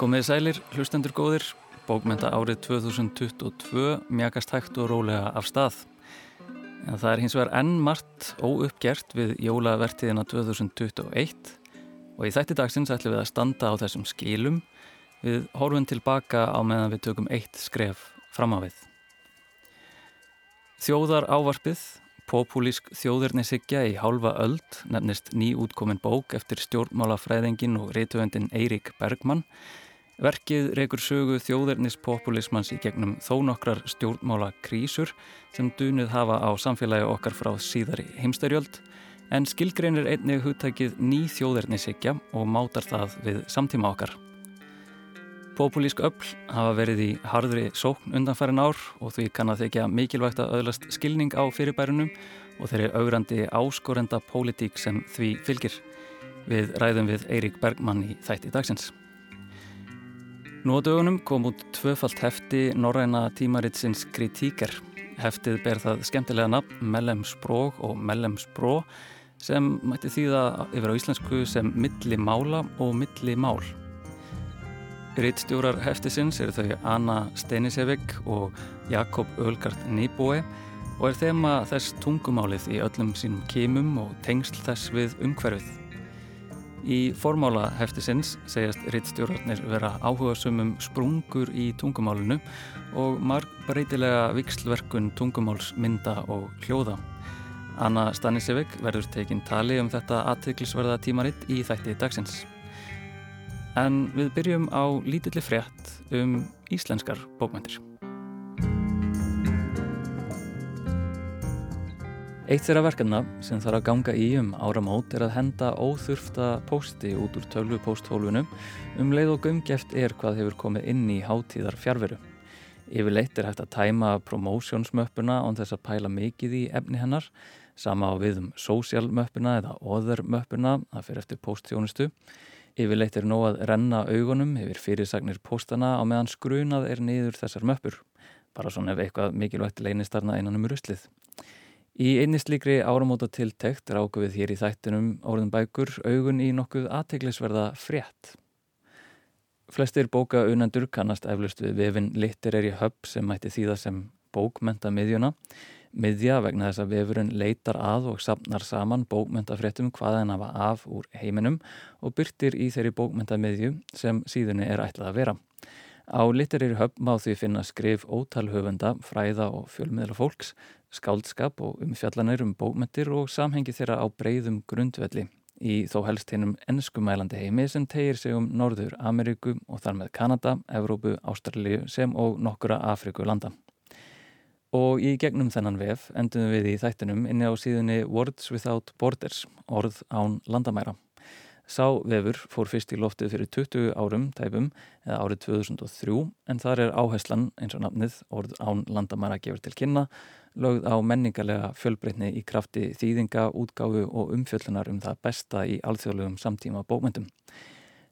Komið sælir, hlustendur góðir, bókmenta árið 2022 mjagast hægt og rólega af stað. En það er hins vegar enn margt óuppgert við jólavertiðina 2021 og í þætti dagsins ætlum við að standa á þessum skilum við horfum tilbaka á meðan við tökum eitt skref fram á við. Þjóðar ávarpið, populísk þjóðurnisikja í hálfa öld nefnist nýútkomin bók eftir stjórnmálafræðingin og reytuöndin Eirík Bergmann Verkið reykur sögu þjóðernispopulismans í gegnum þó nokkrar stjórnmála krísur sem dunuð hafa á samfélagi okkar frá síðari heimstærjöld en skilgreinir einnig hugtækið ný þjóðernissikja og mátar það við samtíma okkar. Populísk öll hafa verið í hardri sókn undanfærin ár og því kann að þykja mikilvægt að öðlast skilning á fyrirbærunum og þeirri augrandi áskorenda pólitík sem því fylgir. Við ræðum við Eirík Bergmann í þætti dagsins. Nú á dögunum kom út tvöfalt hefti norræna tímaritsins Kritíker. Heftið ber það skemmtilega nafn Mellem Sprók og Mellem Spró sem mætti þýða yfir á íslensku sem milli mála og milli mál. Rittstjórar heftisins eru þau Anna Steinisevik og Jakob Ölgard Nýbói og er þema þess tungumálið í öllum sínum kemum og tengsl þess við umhverfið. Í formála heftisins segjast rittstjórnarnir vera áhuga sumum sprungur í tungumálunu og marg breytilega vikslverkun tungumálsmynda og hljóða. Anna Stanisevik verður tekinn tali um þetta aðtiklisverða tímaritt í þætti dagsins. En við byrjum á lítilli frétt um íslenskar bókmyndir. Eitt þeirra verkefna sem þarf að ganga í um áramót er að henda óþurfta pósti út úr tölvupósthólfunum um leið og umgeft er hvað hefur komið inn í hátíðar fjárveru. Yfirleitt er hægt að tæma promósjónsmöppuna án þess að pæla mikið í efni hennar, sama á við um sósjálmöppuna eða óðurmöppuna, það fyrir eftir póstþjónustu. Yfirleitt er nóg að renna augunum yfir fyrirsagnir póstana á meðan skrunað er niður þessar möppur, bara svona ef eitthvað mikilvægt leynist þarna einan um ruslið. Í einni slíkri áramóta tiltekt ráku við hér í þættinum orðin bækur augun í nokkuð aðteglisverða frétt. Flestir bóka unandur kannast eflust við vefin Litterary Hub sem mætti þýða sem bókmenta miðjuna. Miðja vegna þess að vefurinn leitar að og sapnar saman bókmentafréttum hvaðan hafa af úr heiminum og byrtir í þeirri bókmenta miðju sem síðunni er ætlað að vera. Á Litterary Hub má því finna skrif ótalhöfunda, fræða og fjölmiðla fólks, skáldskap og umfjallanir um bókmentir og samhengi þeirra á breyðum grundvelli í þó helst hinnum ennskumælandi heimi sem tegir sig um Norður Ameríku og þar með Kanada, Evrópu, Ástralju sem og nokkura Afriku landa. Og í gegnum þennan vef endum við í þættinum inni á síðunni Words Without Borders, orð án landamæra. Sá vefur fór fyrst í loftið fyrir 20 árum tæpum eða árið 2003 en þar er áherslan eins og nafnið orð án landamæra gefur til kynna lögð á menningarlega fjölbreytni í krafti þýðinga, útgáfu og umfjöllunar um það besta í alþjóðlegum samtíma bókmyndum.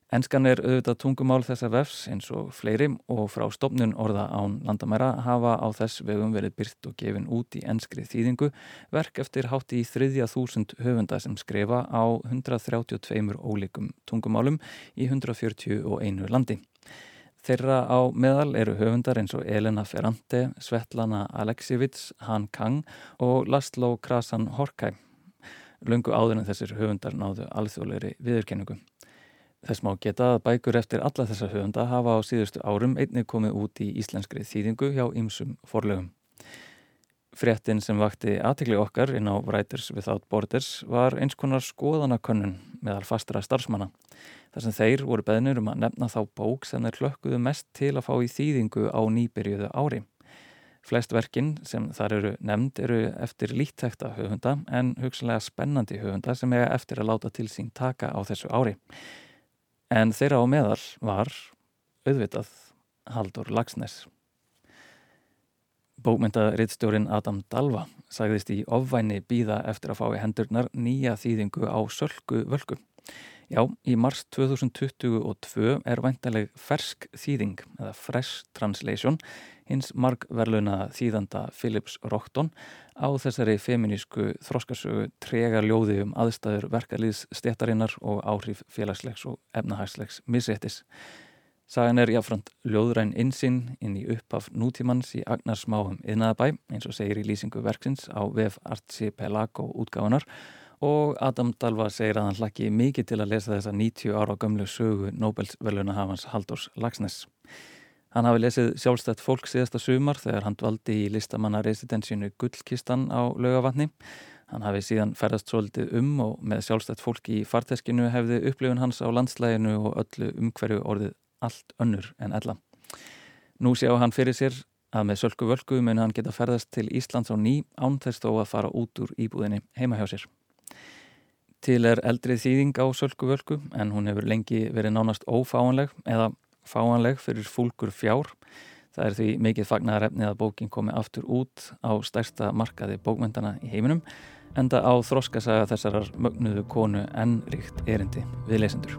Enskan er auðvitað tungumál þessa vefs eins og fleiri og frá stopnun orða án landamæra hafa á þess vegum verið byrt og gefin út í enskri þýðingu verk eftir hátt í þriðja þúsund höfunda sem skrefa á 132 ólíkum tungumálum í 141 landi. Þeirra á meðal eru höfundar eins og Elena Ferrante, Svetlana Aleksevits, Han Kang og Laszlo Krasan Horkæ. Lungu áður en þessir höfundar náðu alþjóðleiri viðurkenningu. Þess má geta að bækur eftir alla þessa höfunda hafa á síðustu árum einnig komið út í íslenskri þýðingu hjá ýmsum forlegum. Fréttin sem vakti aðtikli okkar inn á Writers Without Borders var eins konar skoðanakönnun meðal fastra starfsmanna. Þar sem þeir voru beðnir um að nefna þá bók sem þeir klökkuðu mest til að fá í þýðingu á nýbyrjuðu ári. Flest verkin sem þar eru nefnd eru eftir líttekta höfunda en hugsanlega spennandi höfunda sem eiga eftir að láta til sín taka á þessu ári. En þeirra á meðal var auðvitað Haldur Lagsnes. Bókmyndarittstjórin Adam Dalva sagðist í ofvæni býða eftir að fá í hendurnar nýja þýðingu á sölku völku. Já, í mars 2022 er væntaleg fersk þýðing eða fresh translation hins margverluna þýðanda Philips Rockton á þessari feminísku þróskarsögu trega ljóði um aðstæður verkalýðs stjættarinnar og áhrif félagslegs og efnahagslegs misréttis. Sagan er jáfnframt ljóðræn insinn inn í uppaf nútímanns í Agnarsmáum yðnaðabæ eins og segir í lýsingu verksins á VF Artsipelago útgáðunar og Adam Dalva segir að hann hlakki mikið til að lesa þessa 90 ára gamlu sögu Nobelsvelunahafans Haldós Lagsnes. Hann hafi lesið sjálfstætt fólk síðasta sumar þegar hann dvaldi í listamannaresidensjunu Gullkistan á laugavatni. Hann hafi síðan ferðast svolítið um og með sjálfstætt fólk í farteskinu hefði upplifun hans á landslæginu og öllu umhverju orðið allt önnur en ella. Nú séu hann fyrir sér að með sölku völku muni hann geta ferðast til Íslands á ný án þess þó að fara út úr íbúðinni heima hjá sér. Til er eldrið þýðing á sölku völku en hún hefur lengi verið nánast ófáanleg eða fáanleg fyrir fúlgur fjár. Það er því mikið fagnarefnið að bókin komi aftur út á stærsta markaði bókmyndana í heiminum enda á þroskasaga þessarar mögnuðu konu enn ríkt erindi við lesendur.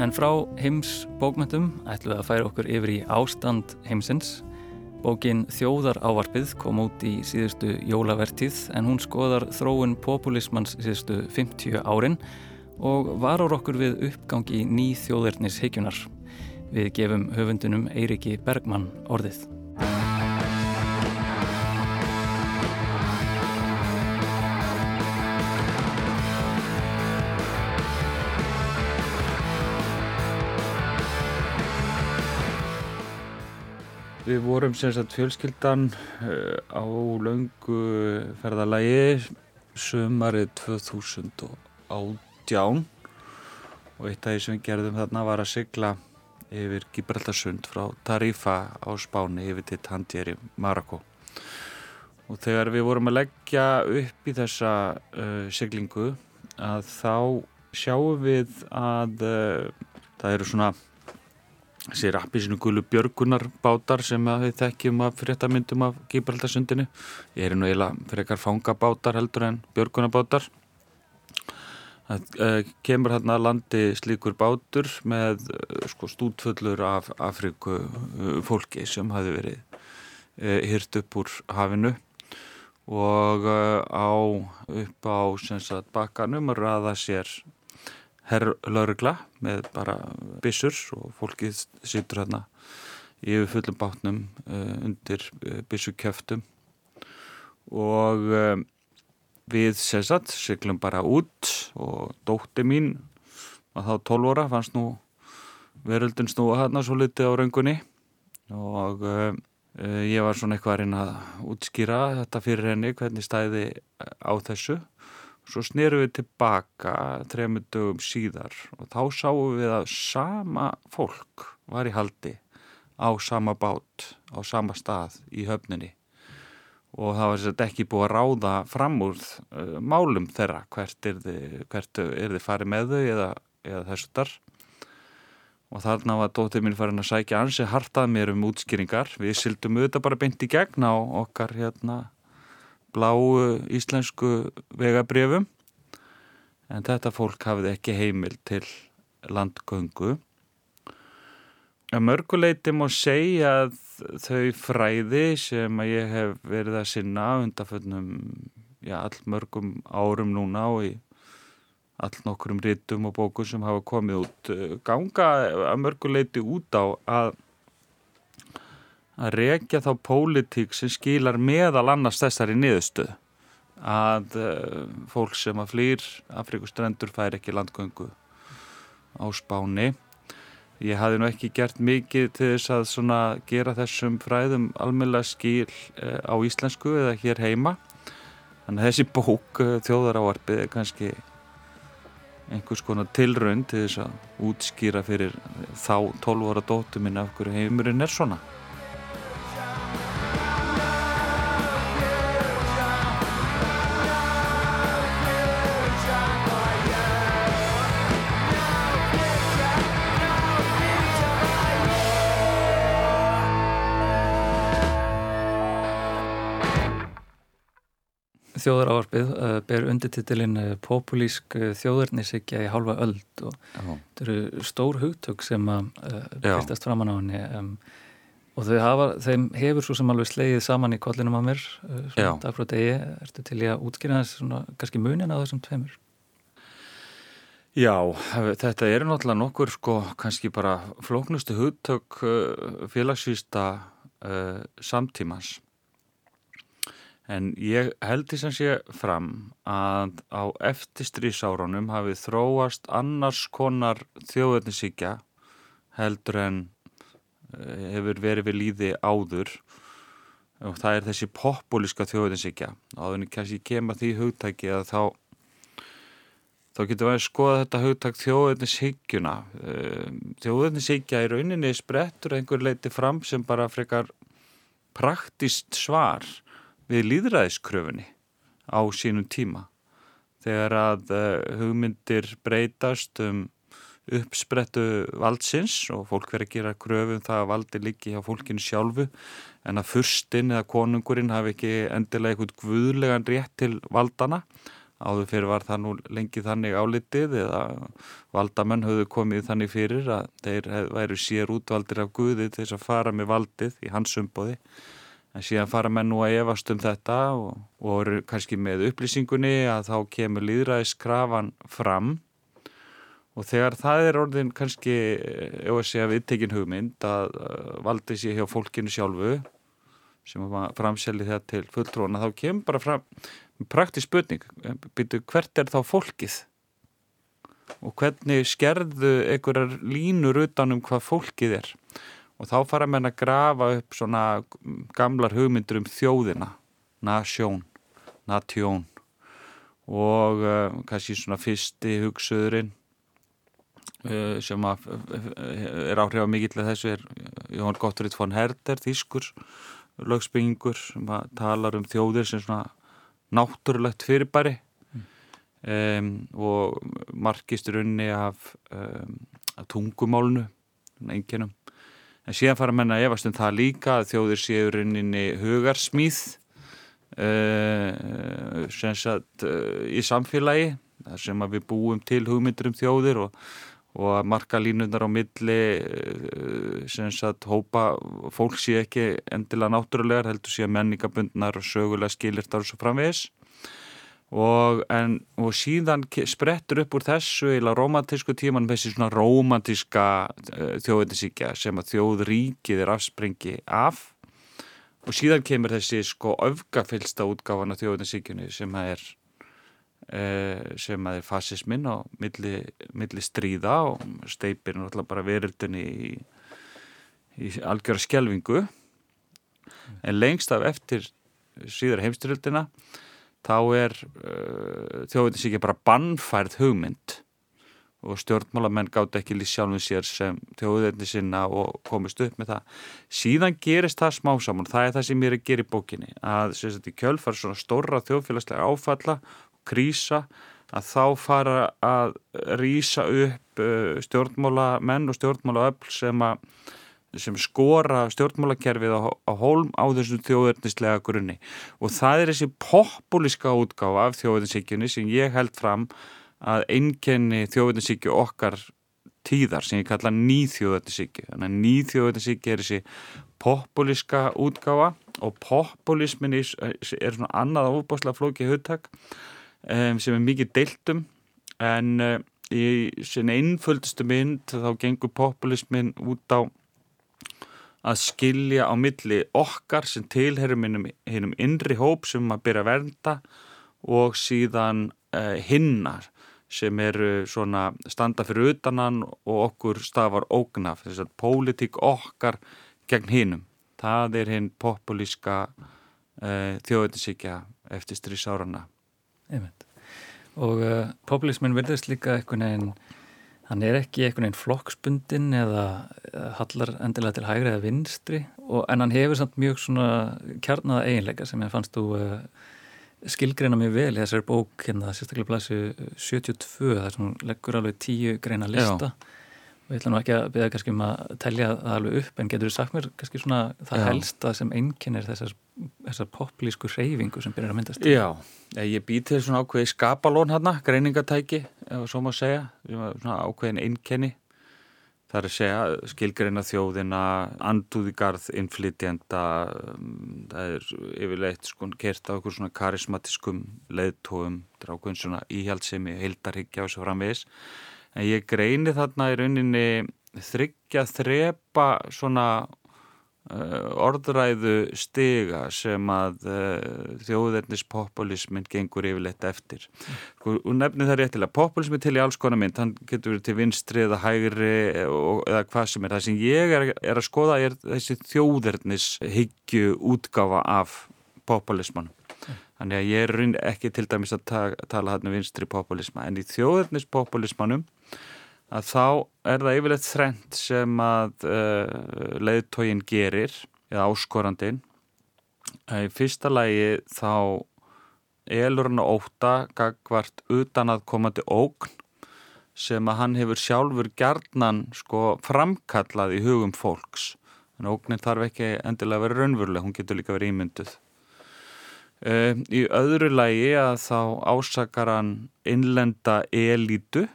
En frá heims bókmyndum ætlum við að færa okkur yfir í ástand heimsins. Bókin Þjóðar ávarpið kom út í síðustu jólavertíð en hún skoðar þróun populismans síðustu 50 árin og varur okkur við uppgangi ný þjóðirnis heikjunar. Við gefum höfundunum Eiriki Bergmann orðið. Við vorum sem sagt fjölskyldan uh, á laungu ferðalagi sömarið 2018 og eitt af því sem við gerðum þarna var að sigla yfir Gibraltarsund frá Tarifa á Spáni yfir til Tangier í Marokko. Og þegar við vorum að leggja upp í þessa uh, siglingu að þá sjáum við að uh, það eru svona þessi rappisinu gulu björgunar bátar sem við þekkjum af fréttamyndum af Gibraltarsundinu ég er nú eiginlega frekar fangabátar heldur en björgunarbátar. Það uh, kemur hérna að landi slíkur bátur með uh, sko, stútfullur af Afriku uh, fólki sem hafi verið hyrt upp úr hafinu og á upp á sagt, bakkanum að ræða sér herrlaurugla með bara bissur og fólkið sittur hérna yfir fullum bátnum uh, undir uh, bissukjöftum og uh, við sérsagt syklum bara út og dótti mín að þá 12 óra fannst nú veröldun snúa hérna svo litið á raungunni og ég var svona eitthvað að reyna að útskýra þetta fyrir henni hvernig stæði á þessu Svo snerum við tilbaka trefnum dögum síðar og þá sáum við að sama fólk var í haldi á sama bát, á sama stað í höfninni. Og það var sér ekki búið að ráða fram úr uh, málum þeirra hvert er þið, hvert er þið farið með þau eða, eða þessu þar og þarna var dóttir mín farin að sækja ansi hartað mér um útskýringar. Við sildum auðvitað bara beint í gegn á okkar hérna bláu íslensku vegabrjöfum en þetta fólk hafði ekki heimil til landgöngu. Að mörguleiti má segja að þau fræði sem að ég hef verið að sinna undanföllnum all mörgum árum núna og í all nokkurum rítum og bókum sem hafa komið út ganga að mörguleiti út á að að rekja þá pólitík sem skilar meðal annars þessari niðurstöð að uh, fólk sem að flýr Afrikustrendur fær ekki landgöngu á spáni. Ég hafi nú ekki gert mikið til þess að svona gera þessum fræðum almeinlega skil uh, á íslensku eða hér heima. Þannig að þessi bók uh, þjóðaráarpið er kannski einhvers konar tilraun til þess að útskýra fyrir þá 12 ára dóttu minna af hverju heimurinn er svona þjóðarávarpið uh, ber undirtitilinn uh, populísk uh, þjóðarnisikja í halva öld og þetta eru stór hugtök sem að byrtast framann á henni um, Og hafa, þeim hefur svo sem alveg slegið saman í kollinum á mér, uh, svona dag frá degi, ertu til ég að útskýra þess svona kannski munin á þessum tveimur? Já, þetta eru náttúrulega nokkur sko kannski bara flóknustu hugtök uh, félagsvísta uh, samtímans. En ég held því sem sé fram að á eftirstrísárunum hafi þróast annars konar þjóðverðnisíkja heldur en Eh, hefur verið við líði áður. Og það er þessi populíska þjóðinsikja og þannig kannski kemur því hugtæki að þá þá getur við að skoða þetta hugtæk þjóðinsikjuna eh, þjóðinsikja í rauninni sprettur einhver leiti fram sem bara frekar praktist svar við líðræðiskröfunni á sínum tíma. Þegar að eh, hugmyndir breytast um uppsprettu valdsins og fólk verið að gera kröfum um það að valdi líki hjá fólkinu sjálfu en að fyrstinn eða konungurinn hafi ekki endilega eitthvað guðlegan rétt til valdana áður fyrir var það nú lengi þannig álitið eða valdamenn höfðu komið þannig fyrir að þeir væru sér útvaldir af Guði til þess að fara með valdið í hans umbóði en síðan fara menn nú að evast um þetta og, og eru kannski með upplýsingunni að þá kemur líðræðiskrafan fram. Og þegar það er orðin kannski ef að segja viðtekin hugmynd að valdi sér hjá fólkinu sjálfu sem framselji þetta til fulltróna þá kemur bara fram praktisk spurning, byrju hvert er þá fólkið? Og hvernig skerðu einhverjar línur utanum hvað fólkið er og þá fara menn að grafa upp svona gamlar hugmyndur um þjóðina. Nasjón, natjón og uh, kannski svona fyrsti hugsuðurinn Eh, sem er áhrif að mikill að þessu er Jón Gottfried von Herder þýskur lögsbyggingur sem talar um þjóðir sem svona náttúrulegt fyrirbæri. Mm. um, og margistur unni af, um, af tungumálnu enginum en síðan fara að menna efast um það líka að þjóðir séur unni hugarsmýð uh, sem sagt uh, í samfélagi sem við búum til hugmyndur um þjóðir og og að markalínunar á milli eh, sem sagt hópa fólk sé ekki endilega náttúrulegar heldur sé að menningabundnar og sögulega skilirtar og svo framvegis og, en, og síðan sprettur upp úr þessu eila romantísku tíman þessi svona romantíska uh, þjóðinsíkja sem að þjóðríkið er afspringi af. Og síðan kemur þessi sko öfgafylsta útgáfana þjóðinsíkjunni sem að er Eh, sem að er fasismin á milli, milli stríða og steipir náttúrulega bara verildunni í, í algjörða skjelvingu en lengst af eftir síðar heimstyrildina þá er uh, þjóðins ekki bara bannfærð hugmynd og stjórnmálamenn gátt ekki líst sjálfum sér sem þjóðinni sinna og komist upp með það. Síðan gerist það smá saman það er það sem ég er að gera í bókinni að sagt, í kjölfar svona stóra þjóðfélagslega áfalla krísa að þá fara að rýsa upp uh, stjórnmála menn og stjórnmála öll sem, sem skora stjórnmálakerfið á, á hólm á þessum þjóðurnislega grunni. Og það er þessi populíska útgáfa af þjóðurnisíkjunni sem ég held fram að einnkenni þjóðurnisíkju okkar tíðar sem ég kalla nýþjóðurnisíkju þannig að nýþjóðurnisíkju er þessi populíska útgáfa og populismin er, svona annað óbáslega flókið hugtak um, sem er mikið deiltum en uh, í sinna einföldustu mynd þá gengur populismin út á að skilja á milli okkar sem tilherum hinnum innri hóp sem maður byrja að vernda og síðan uh, hinnar sem eru svona standa fyrir utanan og okkur stafar ógnaf, þess að pólitík okkar gegn hinnum. Það er hinn populíska uh, þjóðinsíkja eftir strísárarna. Einmitt. Og uh, populismin verðist líka einhvern veginn, hann er ekki einhvern veginn flokksbundin eða, hallar endilega til hægri eða vinstri og, en hann hefur samt mjög svona kjarnaða eiginleika sem ég fannst þú uh, skilgreina mjög vel í þessari bók hérna sérstaklega blæsu 72 þar sem leggur alveg tíu greina lista. Já ætla nú ekki að beða kannski um að telja það alveg upp en getur þú sagt mér kannski svona það Já. helsta sem einkennir þessar, þessar poplísku reyfingu sem byrjar að myndast Já, ég bý til svona ákveði skapalón hérna, greiningatæki ef svo má segja, svona ákveðin einkenni Það er að segja skilgreina þjóðina, anduði garð, innflytjenda, um, það er yfirleitt sko kert á okkur svona karismatiskum leðtóum, drákun svona íhjaldsemi, hildarhyggja og svo framvegis. En ég greini þarna í rauninni þryggja þrepa svona uh, orðræðu stiga sem að uh, þjóðernispopulismin gengur yfirleitt eftir. Og nefnir það réttilega, populismi til í alls konar mynd, hann getur verið til vinstri eða hægri og, eða hvað sem er. Það sem ég er, er að skoða er þessi þjóðernishyggju útgáfa af populismanum. Þannig að ég er ekki til dæmis að ta tala hann um vinstri populisma, en í þjóðernispopulismanum að þá er það yfirleitt þrent sem að uh, leiðtógin gerir eða áskorandin í fyrsta lægi þá elur hann að óta gagvart utan að komandi ógn sem að hann hefur sjálfur gerðnan sko framkallað í hugum fólks. En ógnin þarf ekki endilega að vera raunveruleg, hún getur líka verið ímynduð. Uh, í öðru lægi að þá ásakar hann innlenda elítu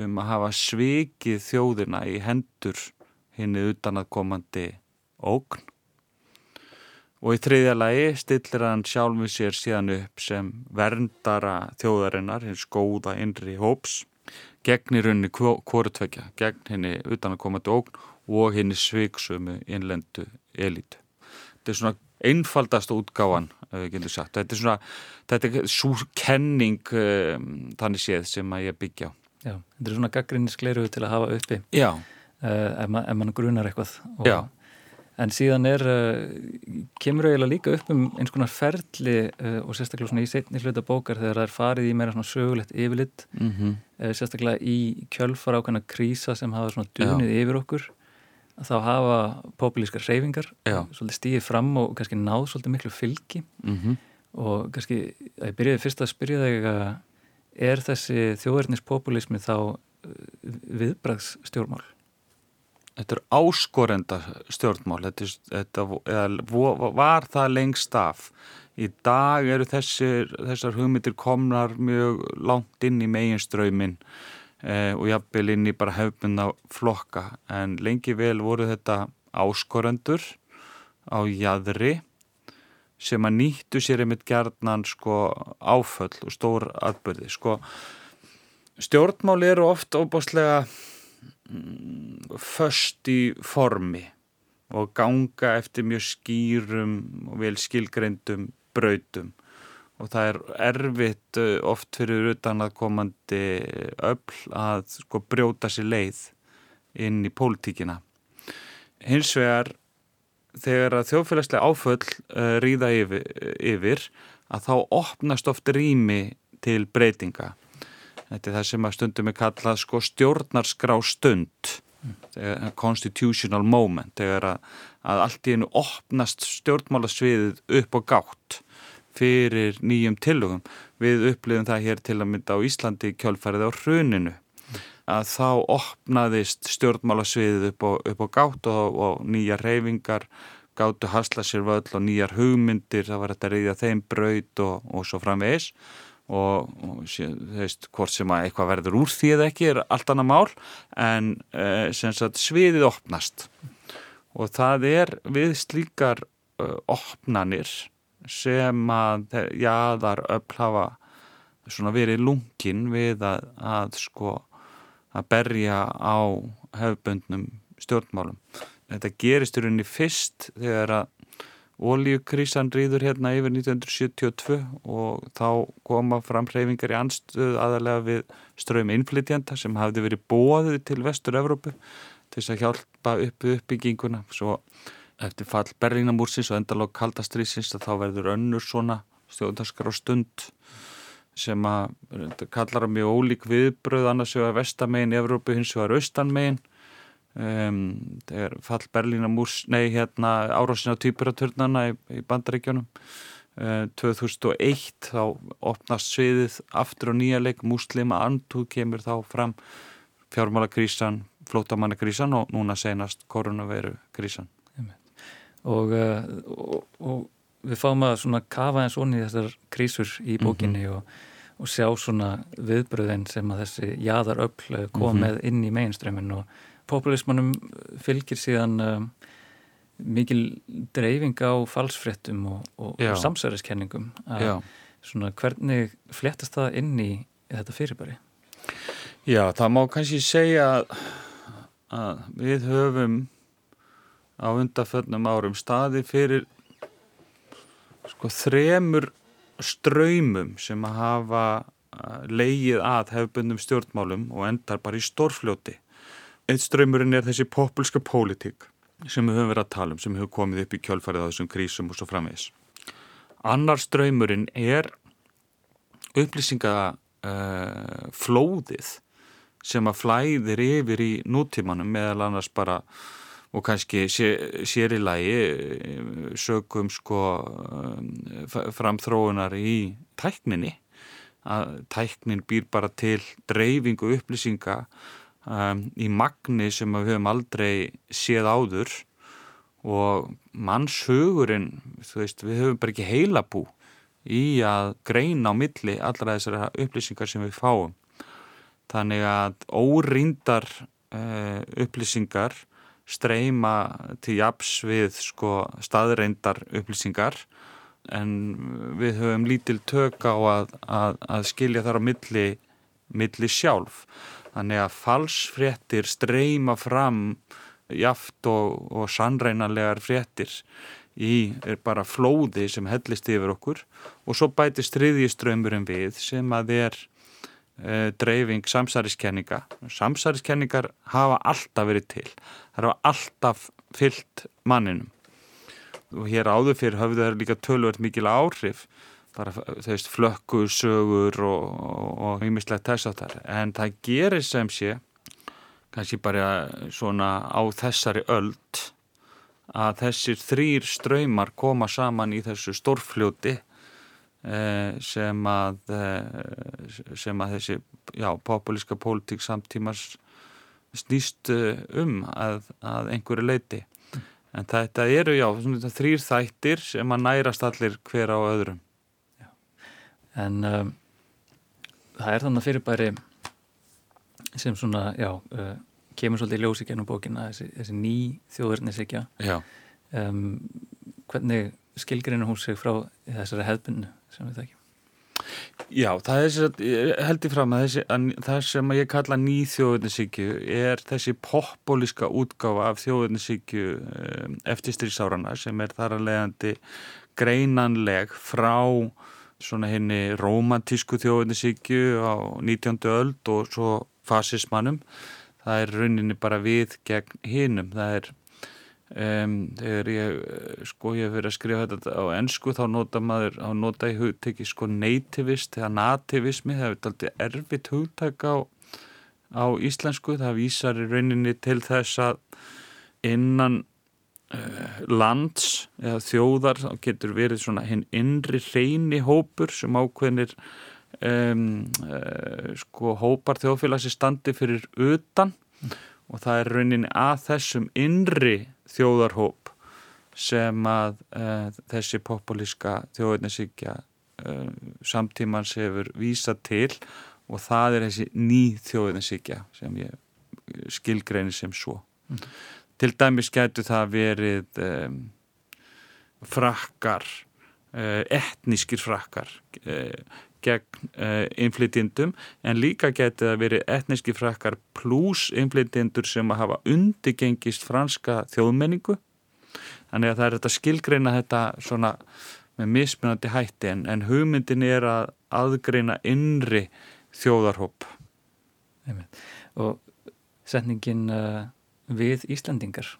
um að hafa svikið þjóðina í hendur henni utan að komandi ógn og í þriðja lagi stillir hann sjálfum sér síðan upp sem verndara þjóðarinnar, hins góða innri hóps gegn í rauninni kvorutvekja, gegn henni utan að komandi ógn og henni sviksömu innlendu elitu. Þetta er svona einfaldast útgáan, getur sagt. Þetta er svona, þetta er svo kenning um, þannig séð sem að ég byggja á. Já, þetta er svona gaggrinniskleiru til að hafa uppi Já uh, ef, ma ef mann grunar eitthvað og, En síðan er, uh, kemur eiginlega líka upp um eins konar ferli uh, og sérstaklega svona í setni hluta bókar þegar það er farið í meira svona sögulegt yfirlitt mm -hmm. sérstaklega í kjölfar ákveðna krísa sem hafa svona dunið Já. yfir okkur þá hafa populískar reyfingar svolítið stíðið fram og kannski náð svolítið miklu fylgi mm -hmm. og kannski, ég byrjaði fyrst að spyrja þig að er þessi þjóðverðnispopulismi þá uh, viðbraðsstjórnmál? Þetta er áskorenda stjórnmál. Þetta, þetta eða, var það lengst af. Í dag eru þessir, þessar hugmyndir komnar mjög langt inn í meginströymin eh, og jafnvel inn í bara hefbunna flokka. En lengi vel voru þetta áskorendur á jæðri sem að nýttu sér einmitt gerðnan sko áföll og stór atbyrði sko. Stjórnmál eru oft óbáslega mm, först í formi og ganga eftir mjög skýrum og vel skilgreindum brautum. Og það er erfitt uh, oft fyrir utan að komandi öll að sko brjóta sér leið inn í pólitíkina. Hins vegar þegar að þjóðfélagslega áföll uh, ríða yfir, yfir að þá opnast oft rými til breytinga. Þetta er það sem að stundum er kallað sko stjórnarskrá stund. Mm. constitutional moment þegar að, að allt í hennu opnast stjórnmálasviðið upp og gátt fyrir nýjum tillögum. Við upplifum það hér til að mynda á Íslandi kjálfærið á hruninu að þá opnaðist stjórnmálasviðið upp upp á gátt og, og nýja reyfingar gáttu hasla sér völl og nýjar hugmyndir. Það var þetta að reyðja þeim braut og, og svo framvegis. Og, og þú veist hvort sem að eitthvað verður úr því eða ekki er allt annað mál en eh, sagt, sviðið opnast. Og það er við slíkar uh, opnanir sem að jáðar öll hafa verið lungin við að, að sko að berja á hefböndnum stjórnmálum. Þetta gerist í rauninni fyrst þegar að Ólíukrísan rýður hérna yfir 1972 og þá koma fram hreyfingar í anstöðu aðalega við ströym innflytjanda sem hafði verið bóðið til vestur-Európu til þess að hjálpa uppi uppbygginguna. Svo eftir fall Berlínamúrsins og endalók kaldastrýsins þá verður önnur svona stjórnarskar á stund sem að kallar á mjög ólík viðbröð annars vegar vestamegin Evrópu hins vegar austanmegin. Um, þegar fall Berlínamúrs nei hérna árásin á týpuraturnana í, í bandaríkjónum uh, 2001 þá opnast sviðið aftur á nýja leik. Muslima andú kemur þá fram fjármálakrísan, flótamannakrísan og núna senast koronaviru krísan. Og, uh, og, og við fáum að svona kafa eins onni þessar krísur í bókinni mm -hmm. og, og sjá svona viðbröðin sem að þessi jæðar öll kom mm -hmm. með inn í meginströmmin og populismannum fylgir síðan um, mikil dreifing á falsfrettum og, og, og samsæriskenningum svona hvernig fléttast það inn í þetta fyrirbæri? Já, það má kannski segja að, að við höfum á undarföllnum árum staði fyrir sko þremur ströymum sem að hafa leigið að hefbundum stjórnmálum og endar bara í stórfljóti. Eitt ströymurinn er þessi populska pólitík sem við höfum verið að tala um, sem hefur komið upp í kjölfarið á þessum krísum og svo framvegis. Annar ströymurinn er upplýsingaflóðið uh, sem að flæðir yfir í nútímanum meðal annars bara og kannski sér í lagi eh, sögum sko eh, framþróunar í tækninni að tæknin býr bara til dreifingu upplýsinga um, í magni sem við höfum aldrei séð áður. Og mannshugurinn veist, við höfum bara ekki heila bú í að greina á milli allra þessara upplýsingar sem við fáum. Þannig að órindar uh, upplýsingar streyma til japs við sko staðreindar upplýsingar en við höfum lítil tök á að, að, að skilja þar á milli, milli sjálf. Þannig að falsfréttir streyma fram jaft og, og sannreinanlegar fréttir í bara flóði sem hellist yfir okkur og svo bætist þriðjiströymurinn við sem að er dreifing samsæriskenninga. Samsæriskenningar hafa alltaf verið til. Það hafa alltaf fyllt manninum. Og hér áður fyrir hafðu það líka tölvöld mikil áhrif bara þeist flökkusögur og ímislegt þess að það en það gerir sem sé kannski bara svona á þessari öld að þessir þrýr ströymar koma saman í þessu stórfljóti eh, sem að eh, sem að þessi populíska pólitík samtímars snýst eh, um að, að einhverju leiti en þetta eru já, þrýr þættir sem að nærast allir hver á öðrum. Já. En um, það er þannig fyrirbæri sem svona, já uh, kemur svolítið í ljósi gennum bókina þessi, þessi ný þjóðurnisíkja um, hvernig skilgrinur hún sig frá þessari hefðbunnu sem við þekkjum Já, það er held ég fram að, þessi, að það sem ég kalla nýþjóðuninsíkju er þessi populíska útgáfa af þjóðuninsíkju um, eftir stríksárarna sem er þar að leiðandi greinanleg frá svona henni romantísku þjóðuninsíkju á 19. öld og svo fasismannum. Það er rauninni bara við gegn hinnum. Það er Um, þegar ég eh, sko ég hef verið að skrifa þetta á ennsku þá nota maður, þá nota ég hugteki sko nativist eða nativismi það er alltaf erfitt hugtæk á, á íslensku, það vísar í rauninni til þess að innan uh, lands eða þjóðar þá getur verið svona hinn innri reyni hópur sem ákveðnir um, uh, sko hópar þjóðfélags standi fyrir utan. Og það er rauninni að þessum innri þjóðarhóp sem að uh, þessi populíska þjóðarnesíkja uh, eh, samtímans hefur vísa til og það er þessi ný þjóðarnesíkja sem ég skilgreinir sem svo. Mm. Til dæmis getur það verið um, frakkar, uh, etnískir frakkar, gegn uh, innflytjendum en líka getið að veri etniski frakkar pluss innflytjendur sem að hafa undigengist franska þjóðmenningu. Þannig að það er þetta skilgreina þetta svona með mismunandi hætti en, en hugmyndin er að aðgreina innri þjóðarhóp. Og setningin uh, við Íslandingar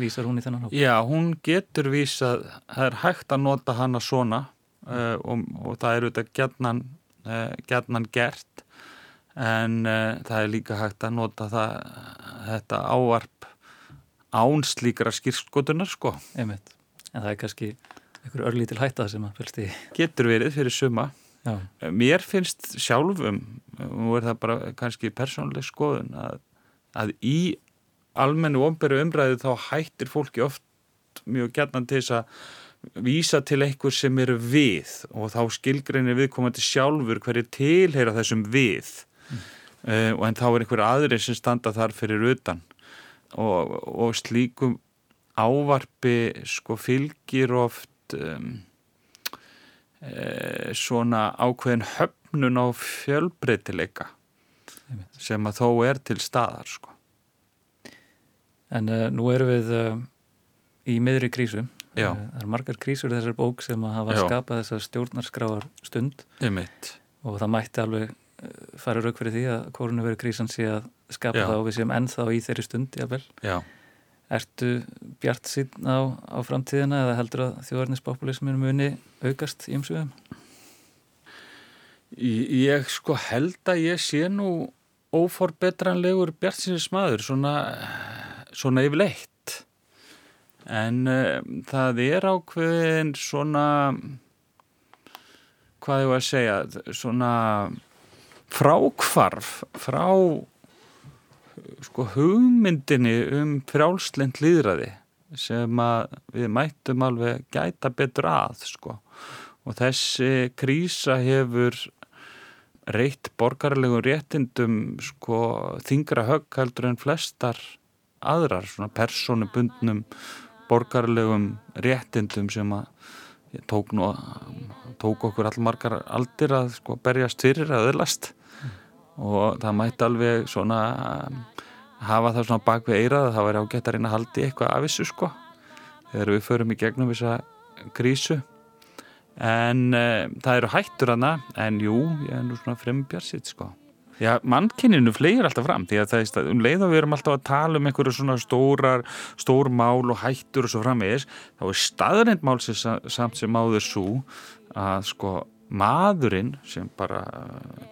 vísar hún í þennan hóp? Já, hún getur vísað, það er hægt að nota hana svona uh, og, og það eru þetta gætnan, uh, gætnan gert en uh, það er líka hægt að nota það, þetta ávarp ánslíkra skýrskotunar sko. Einmitt. En það er kannski einhver örlítil hætta sem að fylgst í. Getur verið fyrir suma. Já. Mér finnst sjálfum, og er það bara kannski persónuleg skoðun, að, að í almennu omberu umræðu þá hættir fólki oft mjög gætnan til þess að vísa til einhver sem eru við og þá skilgreinir viðkomandi sjálfur hverju tilheyra þessum við mm. uh, og en þá er einhver aðri sem standa þar fyrir utan og, og slíkum ávarpi sko fylgir oft um, e, svona ákveðin höfnun á fjölbreytileika sem að þó er til staðar sko. En uh, nú erum við uh, í miðri krísu. Já. Uh, það er margar krísur í þessar bók sem að hafa Já. skapað þessar stjórnarskráar stund Einmitt. og það mætti alveg uh, fara rauk fyrir því að kórunveru krísan sé að skapa Já. það og við séum ennþá í þeirri stund, jável. Já. Ertu bjart síðan á, á framtíðina eða heldur að þjóðarnispopulisminu muni aukast í umsögum? Ég sko held að ég sé nú óforbetranlegur bjartsinis maður svona, svona yfirleitt en uh, það er ákveðin svona hvað ég var að segja svona frákvarf frá sko hugmyndinni um frjálslind líðræði sem við mættum alveg gæta betur að sko. Og þessi krísa hefur reitt borgarlegum réttindum sko þingra högg heldur en flestar aðrar svona personubundnum borgarlegum réttindum sem að tók nú tók okkur allmargar aldir að sko berjast fyrir að öðlast. Og það mætti alveg svona hafa það svona bak við eirað að það væri ágætt að reyna að haldi eitthvað af þessu sko þegar við förum í gegnum þessa krísu. En uh, það eru hættur hana en jú, ég er nú svona frembjarsitt sko Já, mannkinninu flegir alltaf fram því að það er stað, um leið og við erum alltaf að tala um einhverju svona stórar, stór mál og hættur og svo framvegis, þá er staðrind mál sem, samt sem áður svo að sko maðurinn sem bara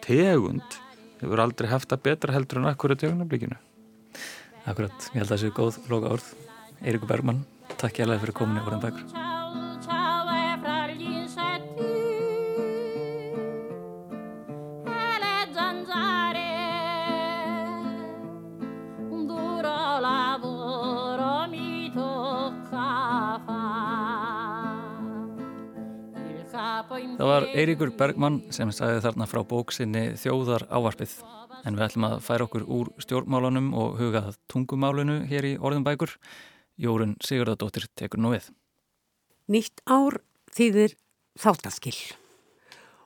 tegund hefur aldrei haft það betra heldur en akkurat tegunarblikinu. Akkurat, ég held að það séu góð loka orð. Eirikur Bergmann, takk ég alveg fyrir kominni voruð bækur. Var Eirikur Bergmann sem sagði þarna frá bóksinni Þjóðar ávarpið. En við ætlum að færa okkur úr stjórnmálunum og huga það tungumálunu hér í orðum bækur. Jórun Sigurðardóttir tekur nú við. Nýtt ár þýðir þáttaskill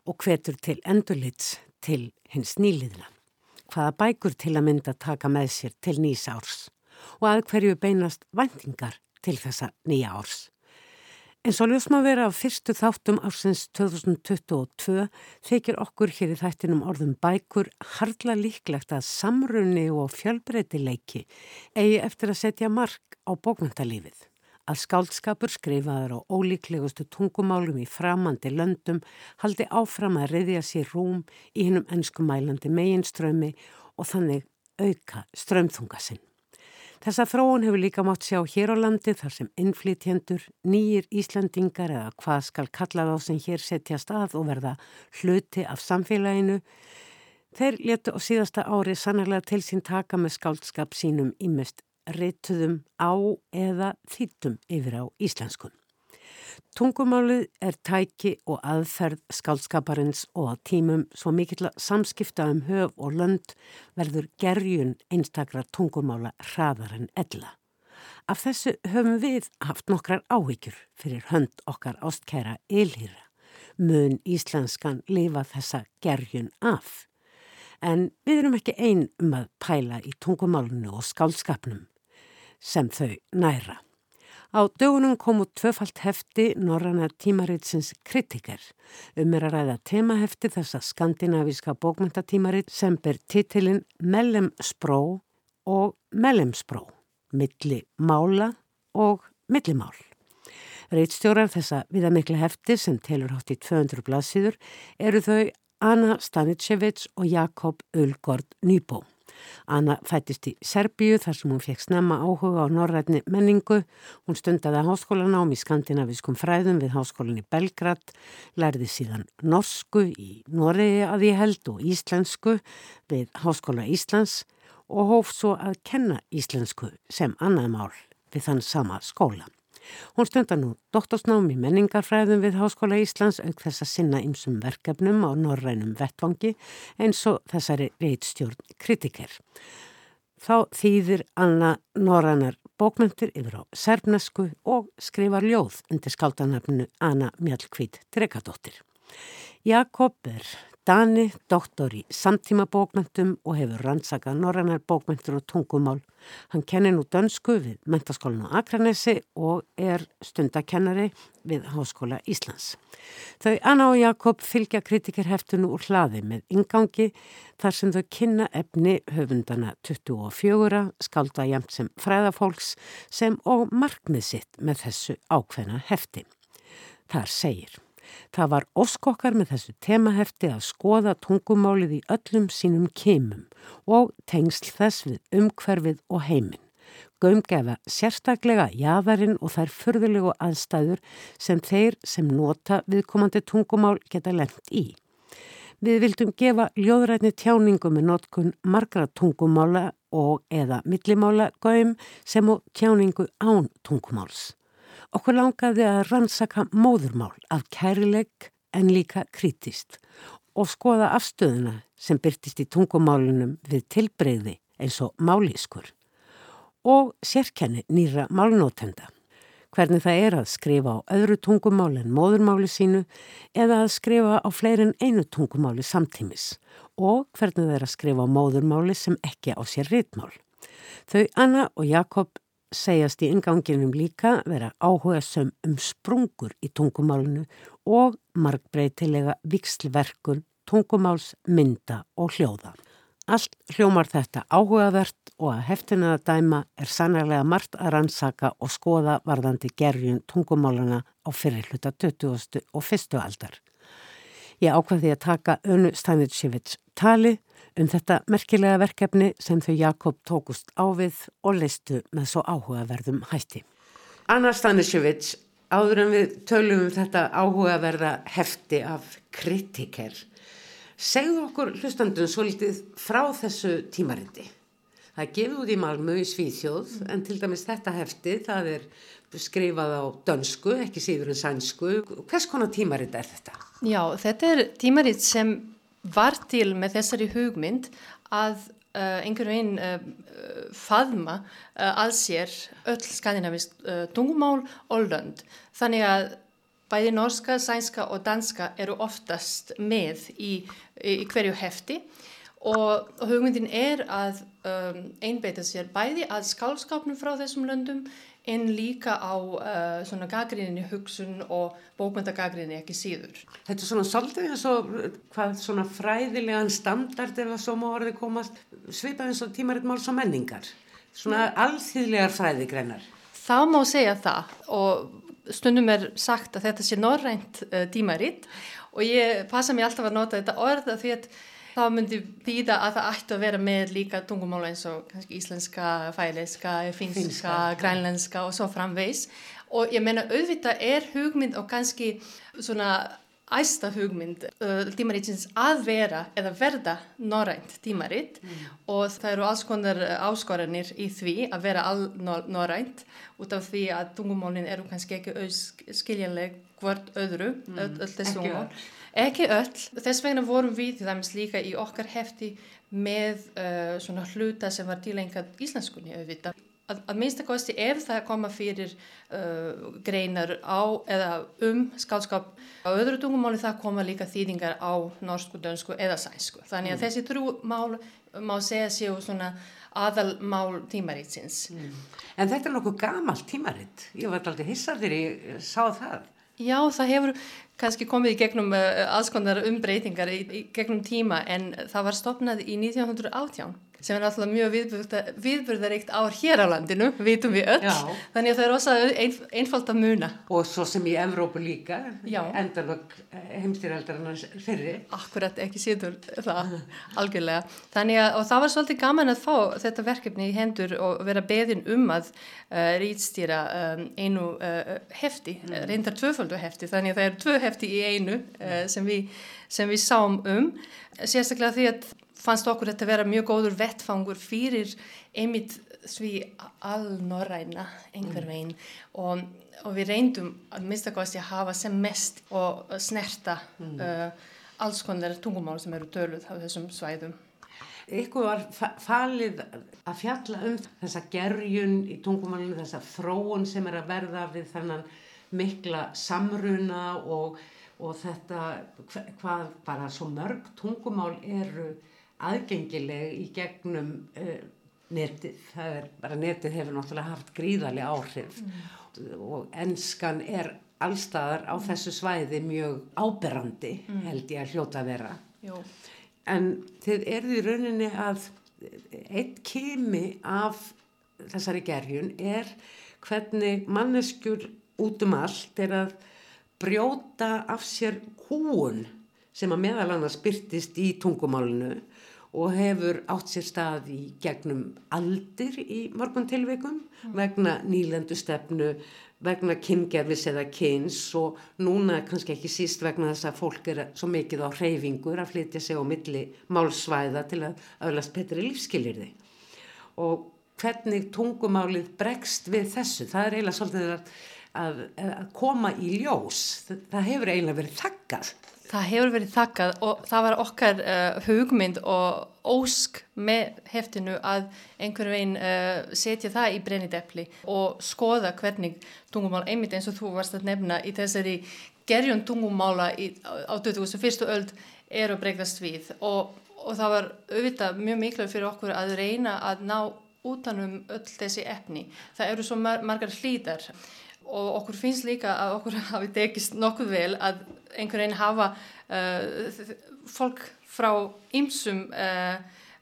og hvetur til endurlits til hins nýliðna. Hvaða bækur til að mynda taka með sér til nýs árs og að hverju beinast væntingar til þessa nýja árs. En svo ljósma vera af fyrstu þáttum ársins 2022 þykir okkur hér í þættinum orðum bækur harla líklegt að samrunni og fjölbreytileiki eigi eftir að setja mark á bókmyndalífið. Að skáldskapur skrifaður á ólíklegustu tungumálum í framandi löndum haldi áfram að reyðja sér rúm í hinnum ennskumælandi meginströmi og þannig auka strömþunga sinn. Þessa þróun hefur líka mátt sjá hér á landi þar sem innflytjendur, nýjir Íslandingar eða hvað skal kalla þá sem hér setjast að og verða hluti af samfélaginu. Þeir letu á síðasta ári sannarlega til sín taka með skáldskap sínum ímest rituðum á eða þýttum yfir á íslenskun. Tungumálið er tæki og aðferð skálskaparins og á tímum svo mikill að samskipta um höf og lönd verður gerjun einstakra tungumála hraðar en ella. Af þessu höfum við haft nokkrar áhyggjur fyrir hönd okkar ástkæra ylhýra. Mun íslenskan lifa þessa gerjun af. En við erum ekki ein um að pæla í tungumálunu og skálskapnum sem þau næra. Á dögunum kom út tvöfalt hefti Norranna tímaritsins kritiker um er að ræða temahefti þessa skandinavíska bókmyndatímarit sem ber titilin Mellem Spró og Mellem Spró, milli mála og millimál. Reitstjórar þessa viðamikla hefti sem telur hátt í 200 blaðsíður eru þau Anna Stanicevic og Jakob Ulgård Nýbó. Anna fættist í Serbíu þar sem hún fekk snemma áhuga á norrætni menningu. Hún stundaði háskólanám í skandinaviskum fræðum við háskólan í Belgrad, lærði síðan norsku í Noregi að ég held og íslensku við Háskóla Íslands og hóf svo að kenna íslensku sem annað mál við þann sama skóla. Hún stundar nú doktorsnám í menningarfræðum við Háskóla Íslands auk þess að sinna ymsum verkefnum á norrænum vettvangi eins og þessari reitstjórn kritiker. þá þýðir Anna Norrannar bókmyndir yfir á serbnesku og skrifar ljóð undir skáldanafnu Anna Mjallkvít Drekadóttir. Jakob er Dani, doktor í samtíma bókmyndum og hefur rannsakað norrannar bókmyndur og tungumál. Hann kennir nú dönsku við mentaskólan á Akranesi og er stundakennari við Háskóla Íslands. Þau Anna og Jakob fylgja kritikerheftinu úr hlaði með ingangi þar sem þau kynna efni höfundana 24, skálda jæmt sem fræðafólks sem og markmið sitt með þessu ákveðna hefti. Þar segir Það var óskokkar með þessu temahefti að skoða tungumálið í öllum sínum kemum og tengsl þess við umhverfið og heiminn. Gaumgefa sérstaklega jæðarinn og þær förðulegu aðstæður sem þeir sem nota viðkomandi tungumál geta lengt í. Við vildum gefa ljóðrætni tjáningu með notkun margra tungumála og eða millimála gaum sem og tjáningu án tungumáls. Okkur langaði að rannsaka móðurmál af kærleik en líka krítist og skoða afstöðuna sem byrtist í tungumálunum við tilbreyði eins og málískur og sérkenni nýra málnótenda. Hvernig það er að skrifa á öðru tungumáli en móðurmáli sínu eða að skrifa á fleirin einu tungumáli samtímis og hvernig það er að skrifa á móðurmáli sem ekki á sér rítmál. Þau Anna og Jakob segjast í inganginum líka vera áhuga sem um sprungur í tungumálunu og markbreytilega vikslverkun, tungumáls, mynda og hljóða. Allt hljómar þetta áhugavert og að heftina að dæma er sannarlega margt að rannsaka og skoða varðandi gerjun tungumáluna á fyrirluta 20. og 1. aldar. Ég ákvaði að taka Önu Stænitsjövits tali um þetta merkilega verkefni sem þau Jakob tókust ávið og listu með svo áhugaverðum hætti. Anna Stanisevits, áður en við tölum um þetta áhugaverða hefti af kritiker, segðu okkur hlustandun svo litið frá þessu tímarindi. Það gefið út í Malmö í Svíþjóð en til dæmis þetta hefti, það er skrifað á dönsku, ekki síður en sænsku. Hvers konar tímarind er þetta? Já, þetta er tímarind sem var til með þessari hugmynd að uh, einhvern veginn uh, faðma uh, að sér öll skandinavist uh, tungumál og lönd. Þannig að bæði norska, sænska og danska eru oftast með í, í hverju hefti og, og hugmyndin er að um, einbeita sér bæði að skálskapnum frá þessum löndum en líka á uh, svona gaggrinni hugsun og bókmyndagaggrinni ekki síður. Þetta er svona svolítið eins og hvað svona fræðilegan standard ef að svo má orðið komast svipað eins og tímaritt máls og menningar. Svona mm. alþýðlegar fræðigreinar. Það má segja það og stundum er sagt að þetta sé norrænt uh, tímaritt og ég passa mér alltaf að nota þetta orð að því að það myndi býða að það ættu að vera með líka tungumála eins og íslenska, fæliska, finska, grænlenska og svo framvegs og ég menna auðvitað er hugmynd og kannski svona æsta hugmynd uh, tímaritsins að vera eða verða norrænt tímaritt mm. og það eru alls konar áskoranir í því að vera all norrænt út af því að tungumálinn eru kannski ekki skiljanleg hvort öðru, mm. öll, öll þessu tungumál Ekki öll, þess vegna vorum við til dæmis líka í okkar hefti með uh, svona hluta sem var tilengað íslenskunni auðvitað. Að, að minnstakosti ef það koma fyrir uh, greinar á eða um skálskap á öðru tungumáli það koma líka þýðingar á norsku, dönsku eða sænsku. Þannig að mm. þessi trú mál má segja séu svona aðalmál tímaritsins. Mm. En þetta er nokkuð gamalt tímaritt. Ég var alltaf hissað þegar ég sá það. Já, það hefur kannski komið í gegnum eh, aðskondar umbreytingar í gegnum tíma en það var stopnað í 1918 sem er alltaf mjög viðburðaríkt ár hér á landinu, vitum við öll. Já. þannig að það er ósað ein, einfalt að muna. Og svo sem í Evrópu líka endalög heimstýraldarinnar fyrri. Akkurat, ekki síður það algjörlega, þannig að það var svolítið gaman að fá þetta verkefni í hendur og vera beðin um að uh, rýtstýra um, einu uh, hefti, mm. reyndar tvöföldu hefti. Þannig að það eru tvö hefti í einu uh, sem, við, sem við sáum um. Sérstaklega því að fannst okkur þetta að vera mjög góður vettfangur fyrir einmitt því alnorræna einhver mm. veginn og, og við reyndum að minnstakosti að hafa sem mest og snerta mm. uh, alls konar tungumál sem eru töluð á þessum svæðum. ykkur var fa- falið að fjalla um þessa gerjun í tungumálinu, þessa þróun sem er að verða við þannan mikla samruna og, og þetta hva- hvað bara svo mörg tungumál eru aðgengileg í gegnum uh, netið. Það er bara netið hefur náttúrulega haft gríðarlega áhrif og enskan er allstaðar á þessu svæði mjög áberandi held ég að hljóta vera. Jú. En þið eruð í rauninni að eitt kimi af þessari gerjun er hvernig manneskjur út um allt er að brjóta af sér húun sem að meðal annars byrtist í tungumálinu og hefur átt sér stað í gegnum aldir í mörgum tilveikum vegna nýlendu stefnu, vegna kyngerfis eða kyns og núna kannski ekki síst vegna þess að fólk er svo mikið á hreyfingur að flytja sig á milli málsvæða til að öðlast betri lífskilirði. Og hvernig tungumálið bregst við þessu, það er eiginlega svolítið að, að, að koma í ljós, það, það hefur eiginlega verið þakkað. Það hefur verið þakkað og það var okkar uh, hugmynd og ósk með heftinu að einhverju veginn uh, setja það í brennidepli og skoða hvernig tungumál einmitt eins og þú varst að nefna í þessari gerjun tungumála í, á 21. öld eru að bregðast við og, og það var auðvitað mjög mikilvægt fyrir okkur að reyna að ná utanum öll þessi efni. Það eru svo mar margar hlýtar og okkur finnst líka að okkur hafi tekist nokkuð vel að einhvern veginn hafa uh, fólk frá ymsum uh,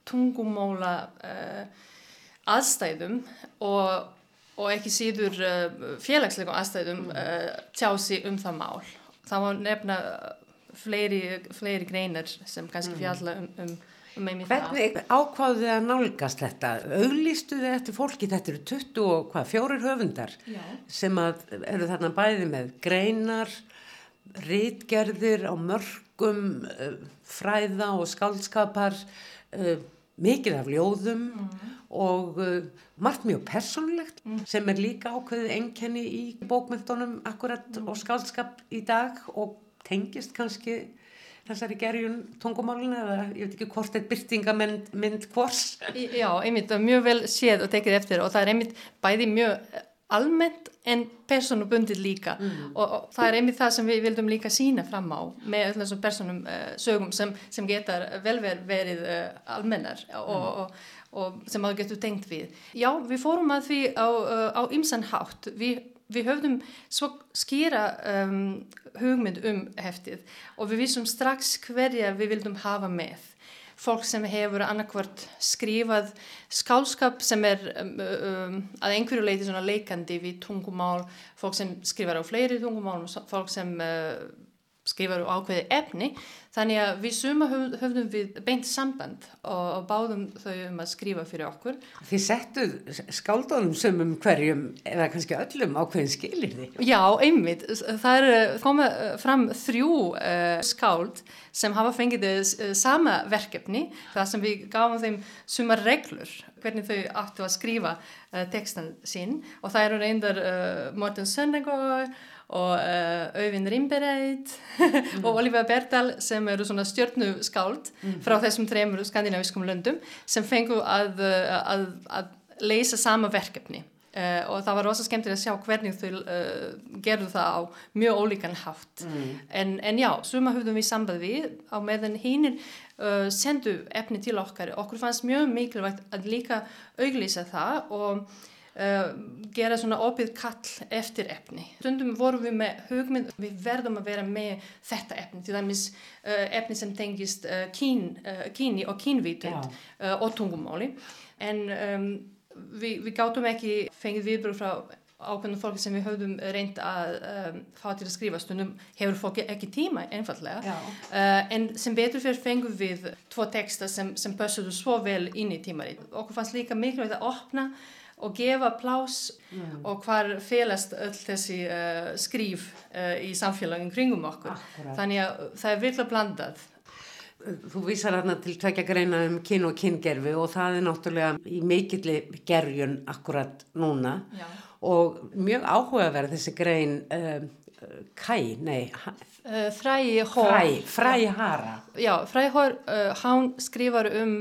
tungumóla uh, aðstæðum og, og ekki síður uh, félagslegum aðstæðum uh, tjási um það mál. Það má nefna fleiri, fleiri greinar sem kannski fjalla um, um. Hvernig ákváðu þið að nálgast þetta? Auglýstu þið eftir fólki, þetta eru 20 og hvað, fjórir höfundar Já. sem að eru þarna bæði með greinar, rítgerðir á mörgum uh, fræða og skaldskapar, uh, mikið af ljóðum og uh, margt mjög persónulegt sem er líka ákveðið enkenni í bókmyndunum akkurat og skaldskap í dag og tengist kannski þessari gerjun tungumálinu eða ég veit ekki hvort er byrtingamind mynd hvors. Já, einmitt, er mjög vel séð og tekið eftir og það er einmitt bæði mjög almennt en personubundið líka og, og það er einmitt það sem við vildum líka sína fram á með öllum þessum personum uh, sögum sem, sem getar vel ver, verið uh, almennar og, og, og sem maður getur tengt við. Já, við fórum að því á, uh, á ymsan hátt. Við, við höfðum svo skýra um, hugmynd um heftið og við vissum strax hverja við vildum hafa með. Fólk sem hefur annarkvort skrifað skálskap sem er um, um, að einhverju leiti leikandi við tungumál, fólk sem skrifar á fleiri tungumál, fólk sem uh, skrifar á ákveði efni þannig að við suma höf, höfðum við beint samband og, báðum þau um að skrifa fyrir okkur Þið settuð skáldunum sumum hverjum eða kannski öllum ákveðin skilir þið. Já, einmitt. Það er uh, koma uh, fram þrjú uh, skáld sem hafa fengið uh, sama verkefni, það sem við gáum þeim sumar reglur, hvernig þau áttu að skrifa uh, textan sinn og það eru reyndar uh, Morten Sönnegård og uh, Öyvind Rimbereit og Oliver Bertal sem eru svona stjörnuskáld frá þessum þremur skandinaviskum löndum sem fengu að, uh, að, að leysa sama verkefni. Uh, og það var rosa skemmtilega að sjá hvernig þau uh, gerðu það á mjög ólíkan hátt. En, en já, suma höfðum við samband við á meðan hinnir uh, sendu efni til okkar. Okkur fannst mjög mikilvægt að líka auglýsa það og uh, gera svona opið kall eftir efni. Stundum vorum við með hugmynd við verðum að vera með þetta efni til dæmis uh, efni sem tengist uh, kín, kíni og kínvítund uh, og tungumáli. En um, við, við gátum ekki fengið viðbröð frá ákveðnum fólki sem við höfðum reynd að um, fá til að skrifa. Stundum hefur fólki ekki tíma einfallega uh, en sem betur fyrir fengum við tvo texta sem, sem pössuðu svo vel inn í tímarið okkur fannst líka mikilvægt að opna og gefa plás og hvar felast öll þessi uh, skrif uh, í samfélagin kringum okkur Akkúrat. þannig að það er virklega blandað Þú vísar hérna til tvekja greina um kyn og kyngerfi og það er náttúrulega í mikilli gerjun akkurat núna Já. og mjög áhugaverð þessi grein uh, Kai, nei, ha- uh, Fræi Hó Fræ, Fræ Hara. Já, Fræhór, uh, hann skrifar um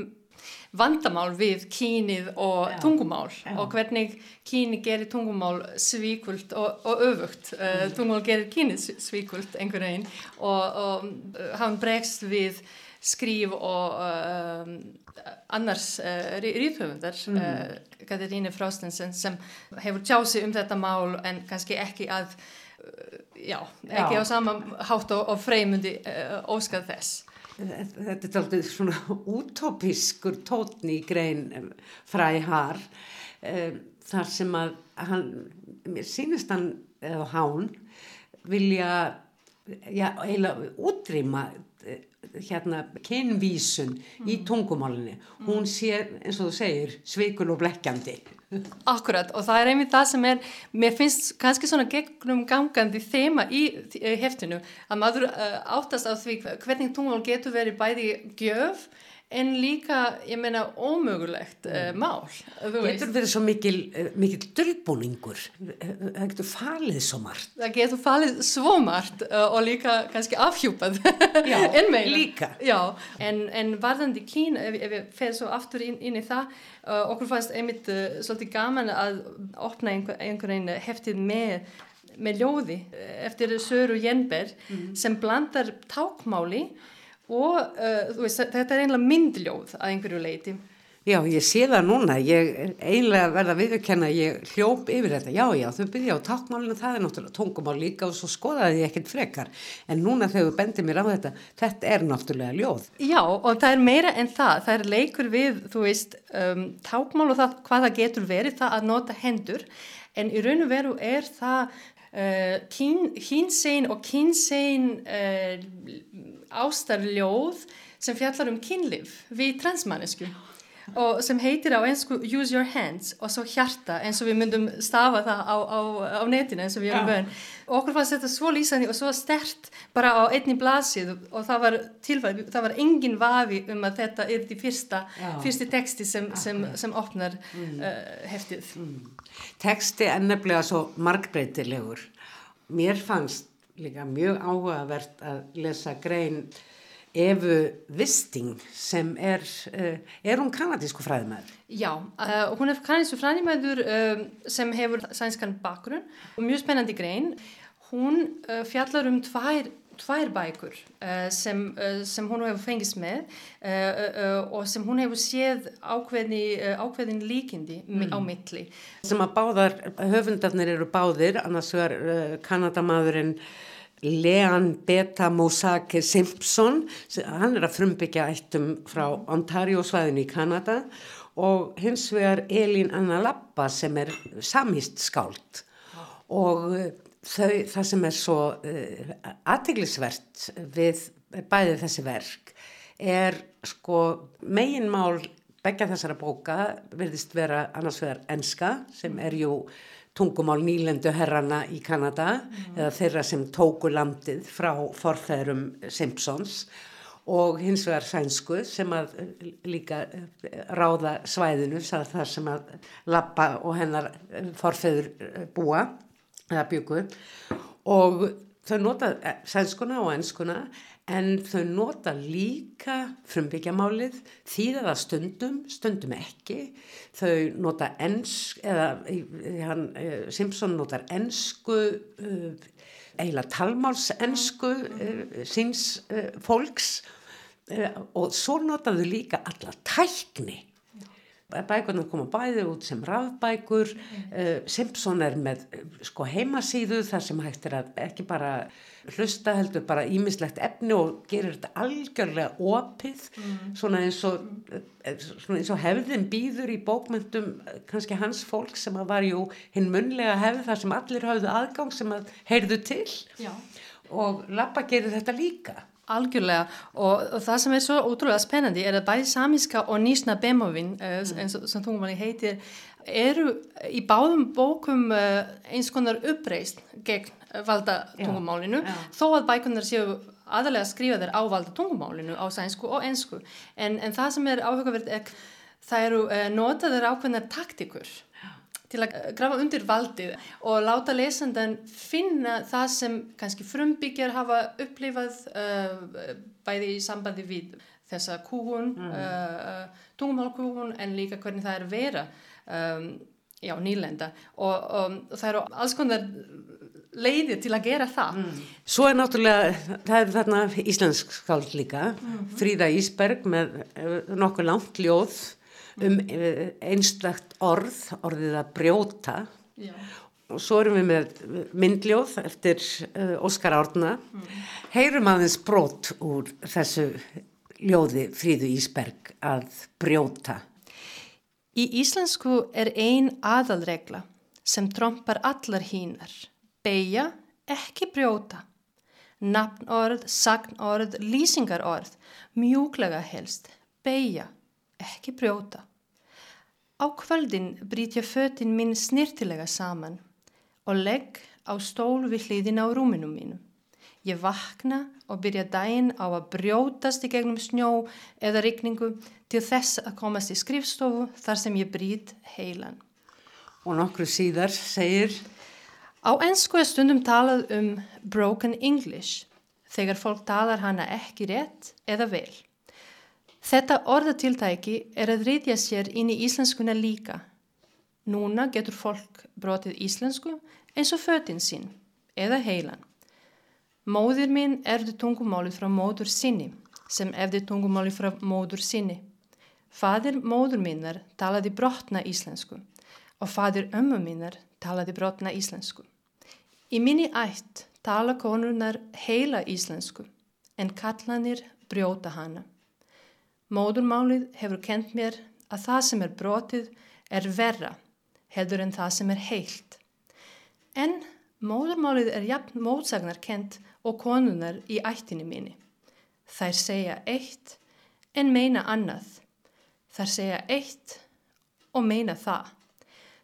vandamál við kynið og Já. tungumál Já. og hvernig kyni gerir tungumál svíkult og, og öfugt. Uh, tungumál gerir kynið sv- svíkult einhvern veginn og, og uh, hann bregst við skrif og uh, annars uh, ríðhöfundar, mm. Katarínu Frostensen sem hefur tjási um þetta mál en kannski ekki að, já, ekki Já. á sama hátt og, og freymundi óskað þess. Þetta er aldrei svona útópiskur tótni í grein um, fræ har um, þar sem að hann, mér sýnist hann eða hán vilja já, eiginlega útrýma eh, hérna kynvísun í tungumálinu. Hún sé, eins og þú segir, svikul og blekkjandi. Akkurat og það er einmitt það sem er, mér finnst kannski svona gegnum gangandi þema í eh, heftinu að maður uh, áttast á því hvernig tungumál getur verið bæði gjöf en líka, ég meina, ómögulegt uh, mál. Þú veist. Getur verið svo mikil, eh, mikil dölbúningur. Það getur falið svo margt. Það getur falið svo margt uh, og líka kannski afhjúpað en meira. líka. Já, en, en varðandi Kín, ef, ef ég fer svo aftur inn, inn í það, uh, okkur fannst einmitt svolítið gaman að opna einhver, einhvern heftið með, með ljóði eftir Söru Jenberg sem blandar tákmáli og uh, veist, þetta er einlega myndljóð að einhverju leiti. Já, ég sé það núna, ég einlega verða að viðurkenna, ég hljóp yfir þetta, já, já, þau byrja á tákmálinu, það er náttúrulega tungumál líka og svo skoðaði ég ekkert frekar, en núna þegar þú bendir mér á þetta, þetta er náttúrulega ljóð. Já, og það er meira en það, það er leikur við, þú veist, um, tákmál og það, hvað það getur verið, það að nota hendur, en í raun og veru er það uh, kín, hinsegin og kynsegin uh, ástarljóð sem fjallar um kynlif við transmannesku og sem heitir á einsku Use Your Hands og svo hjarta eins og við myndum stafa það á, á, á netinu eins og við erum vön og okkur fannst þetta svo lýsandi og svo stert bara á einni blasið og það var tilfæð, það var engin vafi um að þetta er því fyrsta, Já. fyrsti texti sem, sem, sem opnar uh, heftið. Teksti er nefnilega svo margbreytilegur. Mér fannst líka mjög áhugavert að lesa grein Efu Visting sem er, uh, er hún kanadísku fræðimæður? Já, uh, hún er kannisu fræðimæður um, sem hefur sænskan bakgrunn og mjög spennandi grein. Hún fjallar um tvær, tvær bækur uh, sem, uh, sem hún hefur fengist með uh, og sem hún hefur séð ákveðni, uh, ákveðin líkindi mm. á milli. Sem að báðar, höfundarnir eru báðir, annars er kanadamadurinn Leon Beta Mosake Simpson, hann er að frumbyggja ættum frá Ontario svæðinu í Kanada og hins vegar Elín Anna Lappa sem er samhýst skáld og þau, það sem er svo uh, aðteglisvert við bæði þessi verk er sko meginmál begja þessara bóka verðist vera annars vegar enska sem er jú tungumál nýlendu herrana í Kanada eða þeirra sem tóku landið frá forþæðurum Simpsons og hins vegar sænsku sem að eh, líka eh, ráða svæðinu þar sem að Lappa og hennar eh, forfeður eh, búa eða byggu og þau nota eh, sænskuna og enskuna en þau nota líka frumbyggjamálið þýða það stundum, stundum ekki. Þau nota ensk eða eh, hann, eh, Simpson notar ensku uh, eiginlega talmálsensku síns fólks. Og svo notaðu líka alla tækni bækurnar koma bæði út sem rafbækur. Uh, Simpson er með sko heimasíðu þar sem hægt er að ekki bara hlusta heldur bara ímislegt efni og gerir þetta algjörlega opið. Svona, eins og, uh, svona eins og hefðin býður í bókmyndum uh, kannski hans fólk sem að var jú hinn munlega hefð þar sem allir hafðu aðgang sem að heyrðu til. Já. og Lappa gerir þetta líka Algjörlega. Og, og það sem er svo ótrúlega spennandi er að bæði samiska og nýsna bemovin uh, eins og sem tungumanni heitir eru í báðum bókum uh, eins konar uppreist gegn uh, valda tungumálinu já. þó að bækunar séu aðalega skrifa þeir á valda tungumálinu á sænsku og ensku. En, en það sem er áhugavert er það eru notaður ákveðnar taktikur til að grafa undir valdið og láta lesandan finna það sem kannski frumbyggjar hafa upplifað uh, bæði í sambandi við þessa kúhun, mm. uh, tungumálkúhun en líka hvernig það er vera um, já, nýlenda og, og, og það eru alls konar leiðir til að gera það. Mm. Svo er náttúrulega, það er þarna íslensk skáld líka, mm. Fríða Ísberg með nokkuð langt ljóð um eh, einstakt orð, orðið að brjóta. Já. og svo erum við með myndljóð eftir uh, Óskar Árna. Mm. heyrum aðeins brot úr þessu ljóði Fríðu Ísberg að brjóta. Í íslensku er ein aðalregla sem trompar allar hínar. Beigja, ekki brjóta. Nafnorð, sagnorð, lýsingarorð mjúklega helst beigja ekki brjóta. Á kvöldin brýt ég föttin minn snirtilega saman og legg á stól við hliðin á rúminum mínum. Ég vakna og byrja daginn á að brjótast í gegnum snjó eða rikningu til þess að komast í skrifstofu þar sem ég brýt heilan. Og nokkru síðar segir... Á ennsku er stundum talað um broken English þegar fólk talar hana ekki rétt eða vel. Þetta orðatiltæki er að reytja sér inn í íslenskuna líka. Núna getur fólk brotið íslensku eins og fötinn sín eða heilan. Móðir minn erði tungumáli frá móður sinni sem efði tungumáli frá móður sinni. Fadir móður minnar talaði brotna íslensku og fadir ömmu minnar talaði brotna íslensku. Í minni ætt tala konurnar heila íslensku en kallanir brjóta hana. Móðurmálið hefur kent mér að það sem er brotið er verra heldur en það sem er heilt. En móðurmálið er jafn mótsagnar kent og konunar í ættinni minni. Þær segja eitt en meina annað. Þær segja eitt og meina það.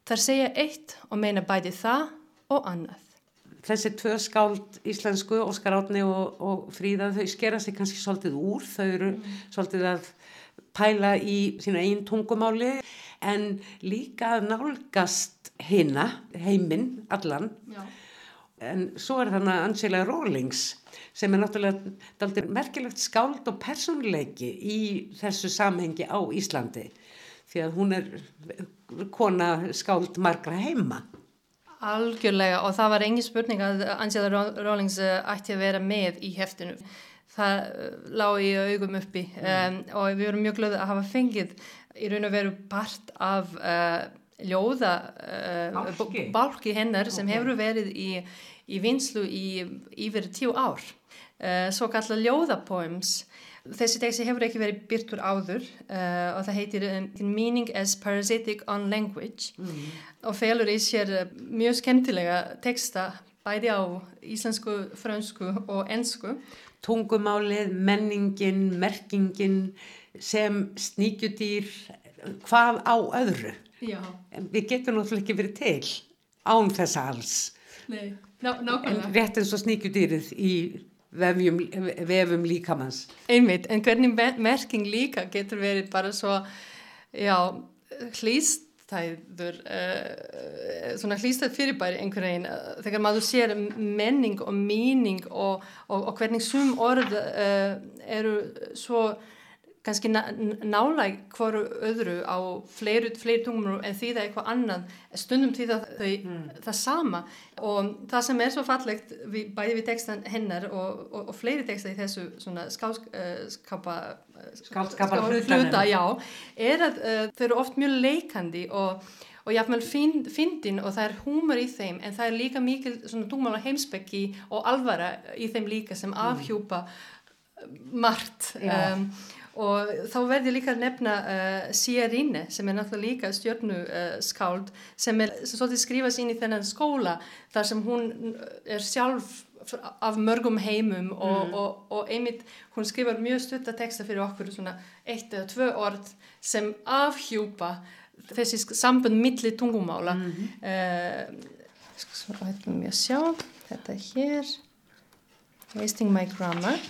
Þær segja eitt og meina bæði það og annað. Þessi tvö skáld íslensku, Óskar Átni og, og Fríða, þau skera sig kannski svolítið úr, þau eru mm. svolítið að pæla í sína einn tungumáli en líka að nálgast hinna, heiminn, allan. Já. En svo er þannig að Angela Rawlings sem er náttúrulega merkilegt skáld og personleiki í þessu samhengi á Íslandi því að hún er kona skáld margra heima. Algjörlega og það var engin spurning að Angela Rawlings eh, ætti að vera með í heftinu. Það eh, lág í augum uppi um, og við vorum mjög glöðið að hafa fengið í raun og veru part af uh, ljóða uh, bálki hennar okay. sem hefur verið í, í vinslu í yfir tíu ár. Uh, svo kallar ljóðapoems Þessi texti hefur ekki verið byrtur áður uh, og það heitir um, Meaning as Parasitic on Language mm. og felur í sér uh, mjög skemmtilega texta bæði á íslensku, fransku og ennsku. Tungumálið, menningin, merkingin sem sníkjudýr, hvað á öðru. Já. En við getum náttúrulega ekki verið til án þess alls. Nei, ná, nákvæmlega. En rétt eins og sníkjudýrið í vefjum, vefum líkamanns. Einmitt, en hvernig merking líka getur verið bara svo, já, hlýstæður, uh, svona hlýstæð fyrirbæri einhvern veginn, þegar maður sér menning og míning og, og, og hvernig sum orð uh, eru svo kannski nálæg hverju öðru á fleiri, fleiri tungum en því það er eitthvað annað. Stundum því það þau mm. það sama. Og það sem er svo fallegt við, bæði við textan hennar og, og, og fleiri texta í þessu svona skálskapa skálskapa hluta já, er að uh, þau eru oft mjög leikandi og og jáfnveil fyndin og það er húmur í þeim en það er líka mikil svona tungmála heimsbyggi og alvara í þeim líka sem mm. afhjúpa margt. Um, og þá verði líka að nefna uh, Sierine sem er náttúrulega líka stjórnuskáld uh, sem er svolítið skrifast inn í þennan skóla þar sem hún er sjálf af mörgum heimum og, mm. og, og einmitt hún skrifar mjög stuttateksta fyrir okkur svona eitt eða tvö orð sem afhjúpa þessi sambund milli tungumála mm -hmm. uh, svo hættum við að sjá þetta hér wasting my grammar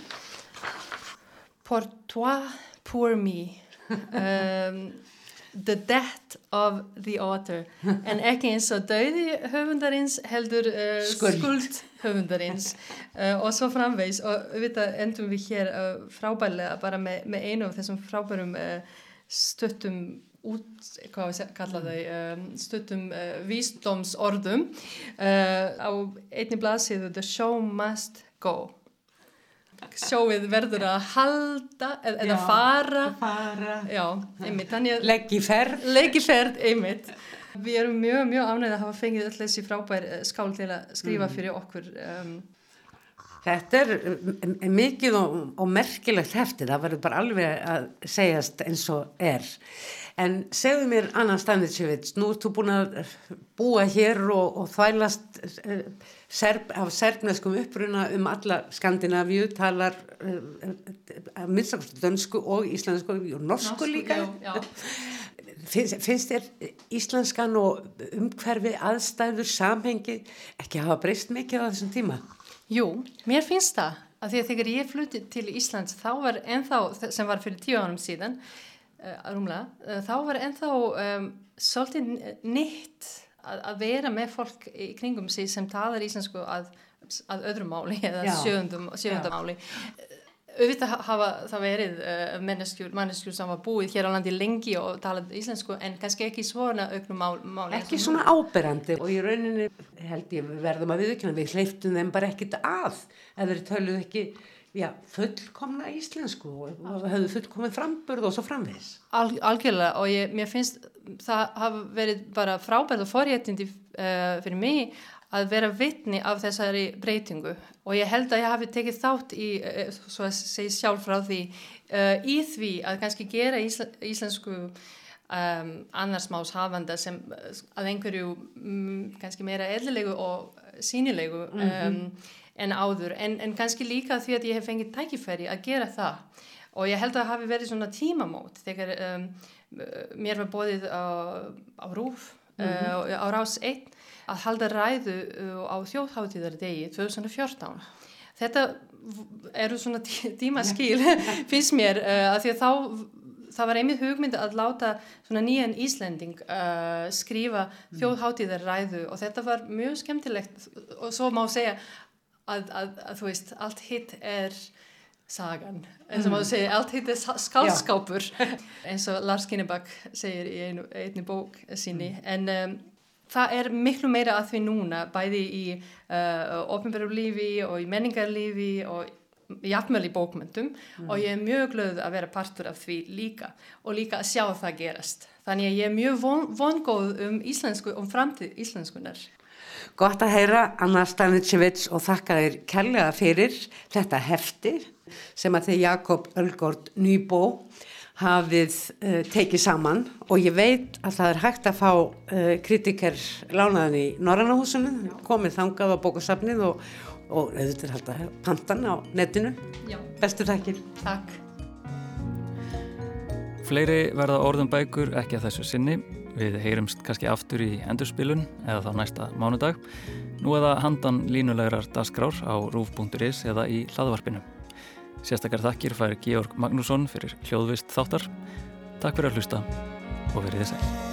pour toi, pour me. um, The Death of the Author en ekki eins og döði höfundarins heldur uh, Skuld. skuld höfundarins uh, og svo framvegs og auðvitað endum við hér uh, frábærlega bara með, með einu af þessum frábærum uh, stuttum út, hvað við kalla þau um, stuttum uh, vísdómsorðum uh, á einni blaðsíðu The Show Must Go sjóið verður að halda eða, eða Já, fara. fara. Já, einmitt, þannig að legg í ferð. Einmitt. Við erum mjög, mjög ánægð að hafa fengið öll þessi frábær eh, skál til að skrifa fyrir okkur um, Þetta er um, mikið og, og merkilegt hefti, það verður bara alveg að segjast eins og er. En segðu mér Anna Stanitsevits, nú ert þú búin að búa hér og, og þvælast uh, serb, af serbneskum uppruna um alla Skandinavíu, talar uh, minnstakosti dönsku og íslensku og norsku líka. já, já. Finnst, finnst þér íslenskan og umhverfi aðstæður, samhengi ekki hafa breyst mikið á þessum tíma? Jú, mér finnst það að því að þegar ég flutti til Íslands þá var ennþá, sem var fyrir tíu ánum síðan uh, rúmlega, uh, þá var ennþá um, svolítið nýtt að, að vera með fólk í kringum sig sem talar íslensku að, að öðru máli eða sjöundum máli auðvitað hafa það verið uh, manneskjur, sem var búið hér á landi lengi og talað íslensku en kannski ekki svona auknum mál, máli ekki svona áberandi. Og í rauninni held ég verðum að viðkjöna við hleyftum þeim bara ekkit að. Eða þeir töluðu ekki já, fullkomna íslensku og, höfðu fullkomin framburð og svo framvis Al, algjörlega. Og ég, mér finnst það hafa verið bara frábært og forréttindi uh, fyrir mig að vera vitni af þessari breytingu. Og ég held að ég hafi tekið þátt í, uh, svo að segja sjálf frá því, uh, í því að kannski gera ísl íslensku um, annarsmás hafanda sem að einhverju um, kannski meira eðlilegu og sýnilegu um, en áður. En, en kannski líka því að ég hef fengið tækifæri að gera það. Og ég held að hafi verið svona tímamót þegar mér var bóðið á, á rúf uh, á rás 1 að halda ræðu uh, á þjóðháttíðar degi 2014 þetta eru svona tí tímaskil finnst mér uh, að því að þá það var einmitt hugmynd að láta svona nýjan Íslending uh, skrifa þjóðháttíðar ræðu og þetta var mjög skemmtilegt. Og svo má segja að, að, að þú veist, allt hitt er sagan, eins og maður segir allt hitt er skálskápur eins og Lars Kinnebak segir í einu, einni bók sinni. En um, það er miklu meira að því núna bæði í uh, ofnbærum lífi og í menningarlífi og jafnvel í bókmyndum og ég er mjög glöð að vera partur af því líka og líka að sjá það gerast. Þannig að ég er mjög von, vongóð um íslensku, um framtíð íslenskunar Gott að heyra Anna Stanitsevits og þakka þér kærlega fyrir þetta hefti sem að þið Jakob Ölgård Nýbó hafið uh, tekið saman og ég veit að það er hægt að fá uh, kritiker lánaðan í Norrannahúsinu, komið þangað á bókasafnið og, og auðvitað halda pantan á netinu. Já. Bestu takkir. Takk Fleiri verða orðum bækur ekki að þessu sinni. Við heyrumst kannski aftur í endurspilun eða þá næsta mánudag. Nú eða handan línulegar dasgrár á rúf.is eða í hlaðvarpinu. Sérstakar þakkir fær Georg Magnússon fyrir hljóðvist þáttar. Takk fyrir að hlusta og verið þið sæl.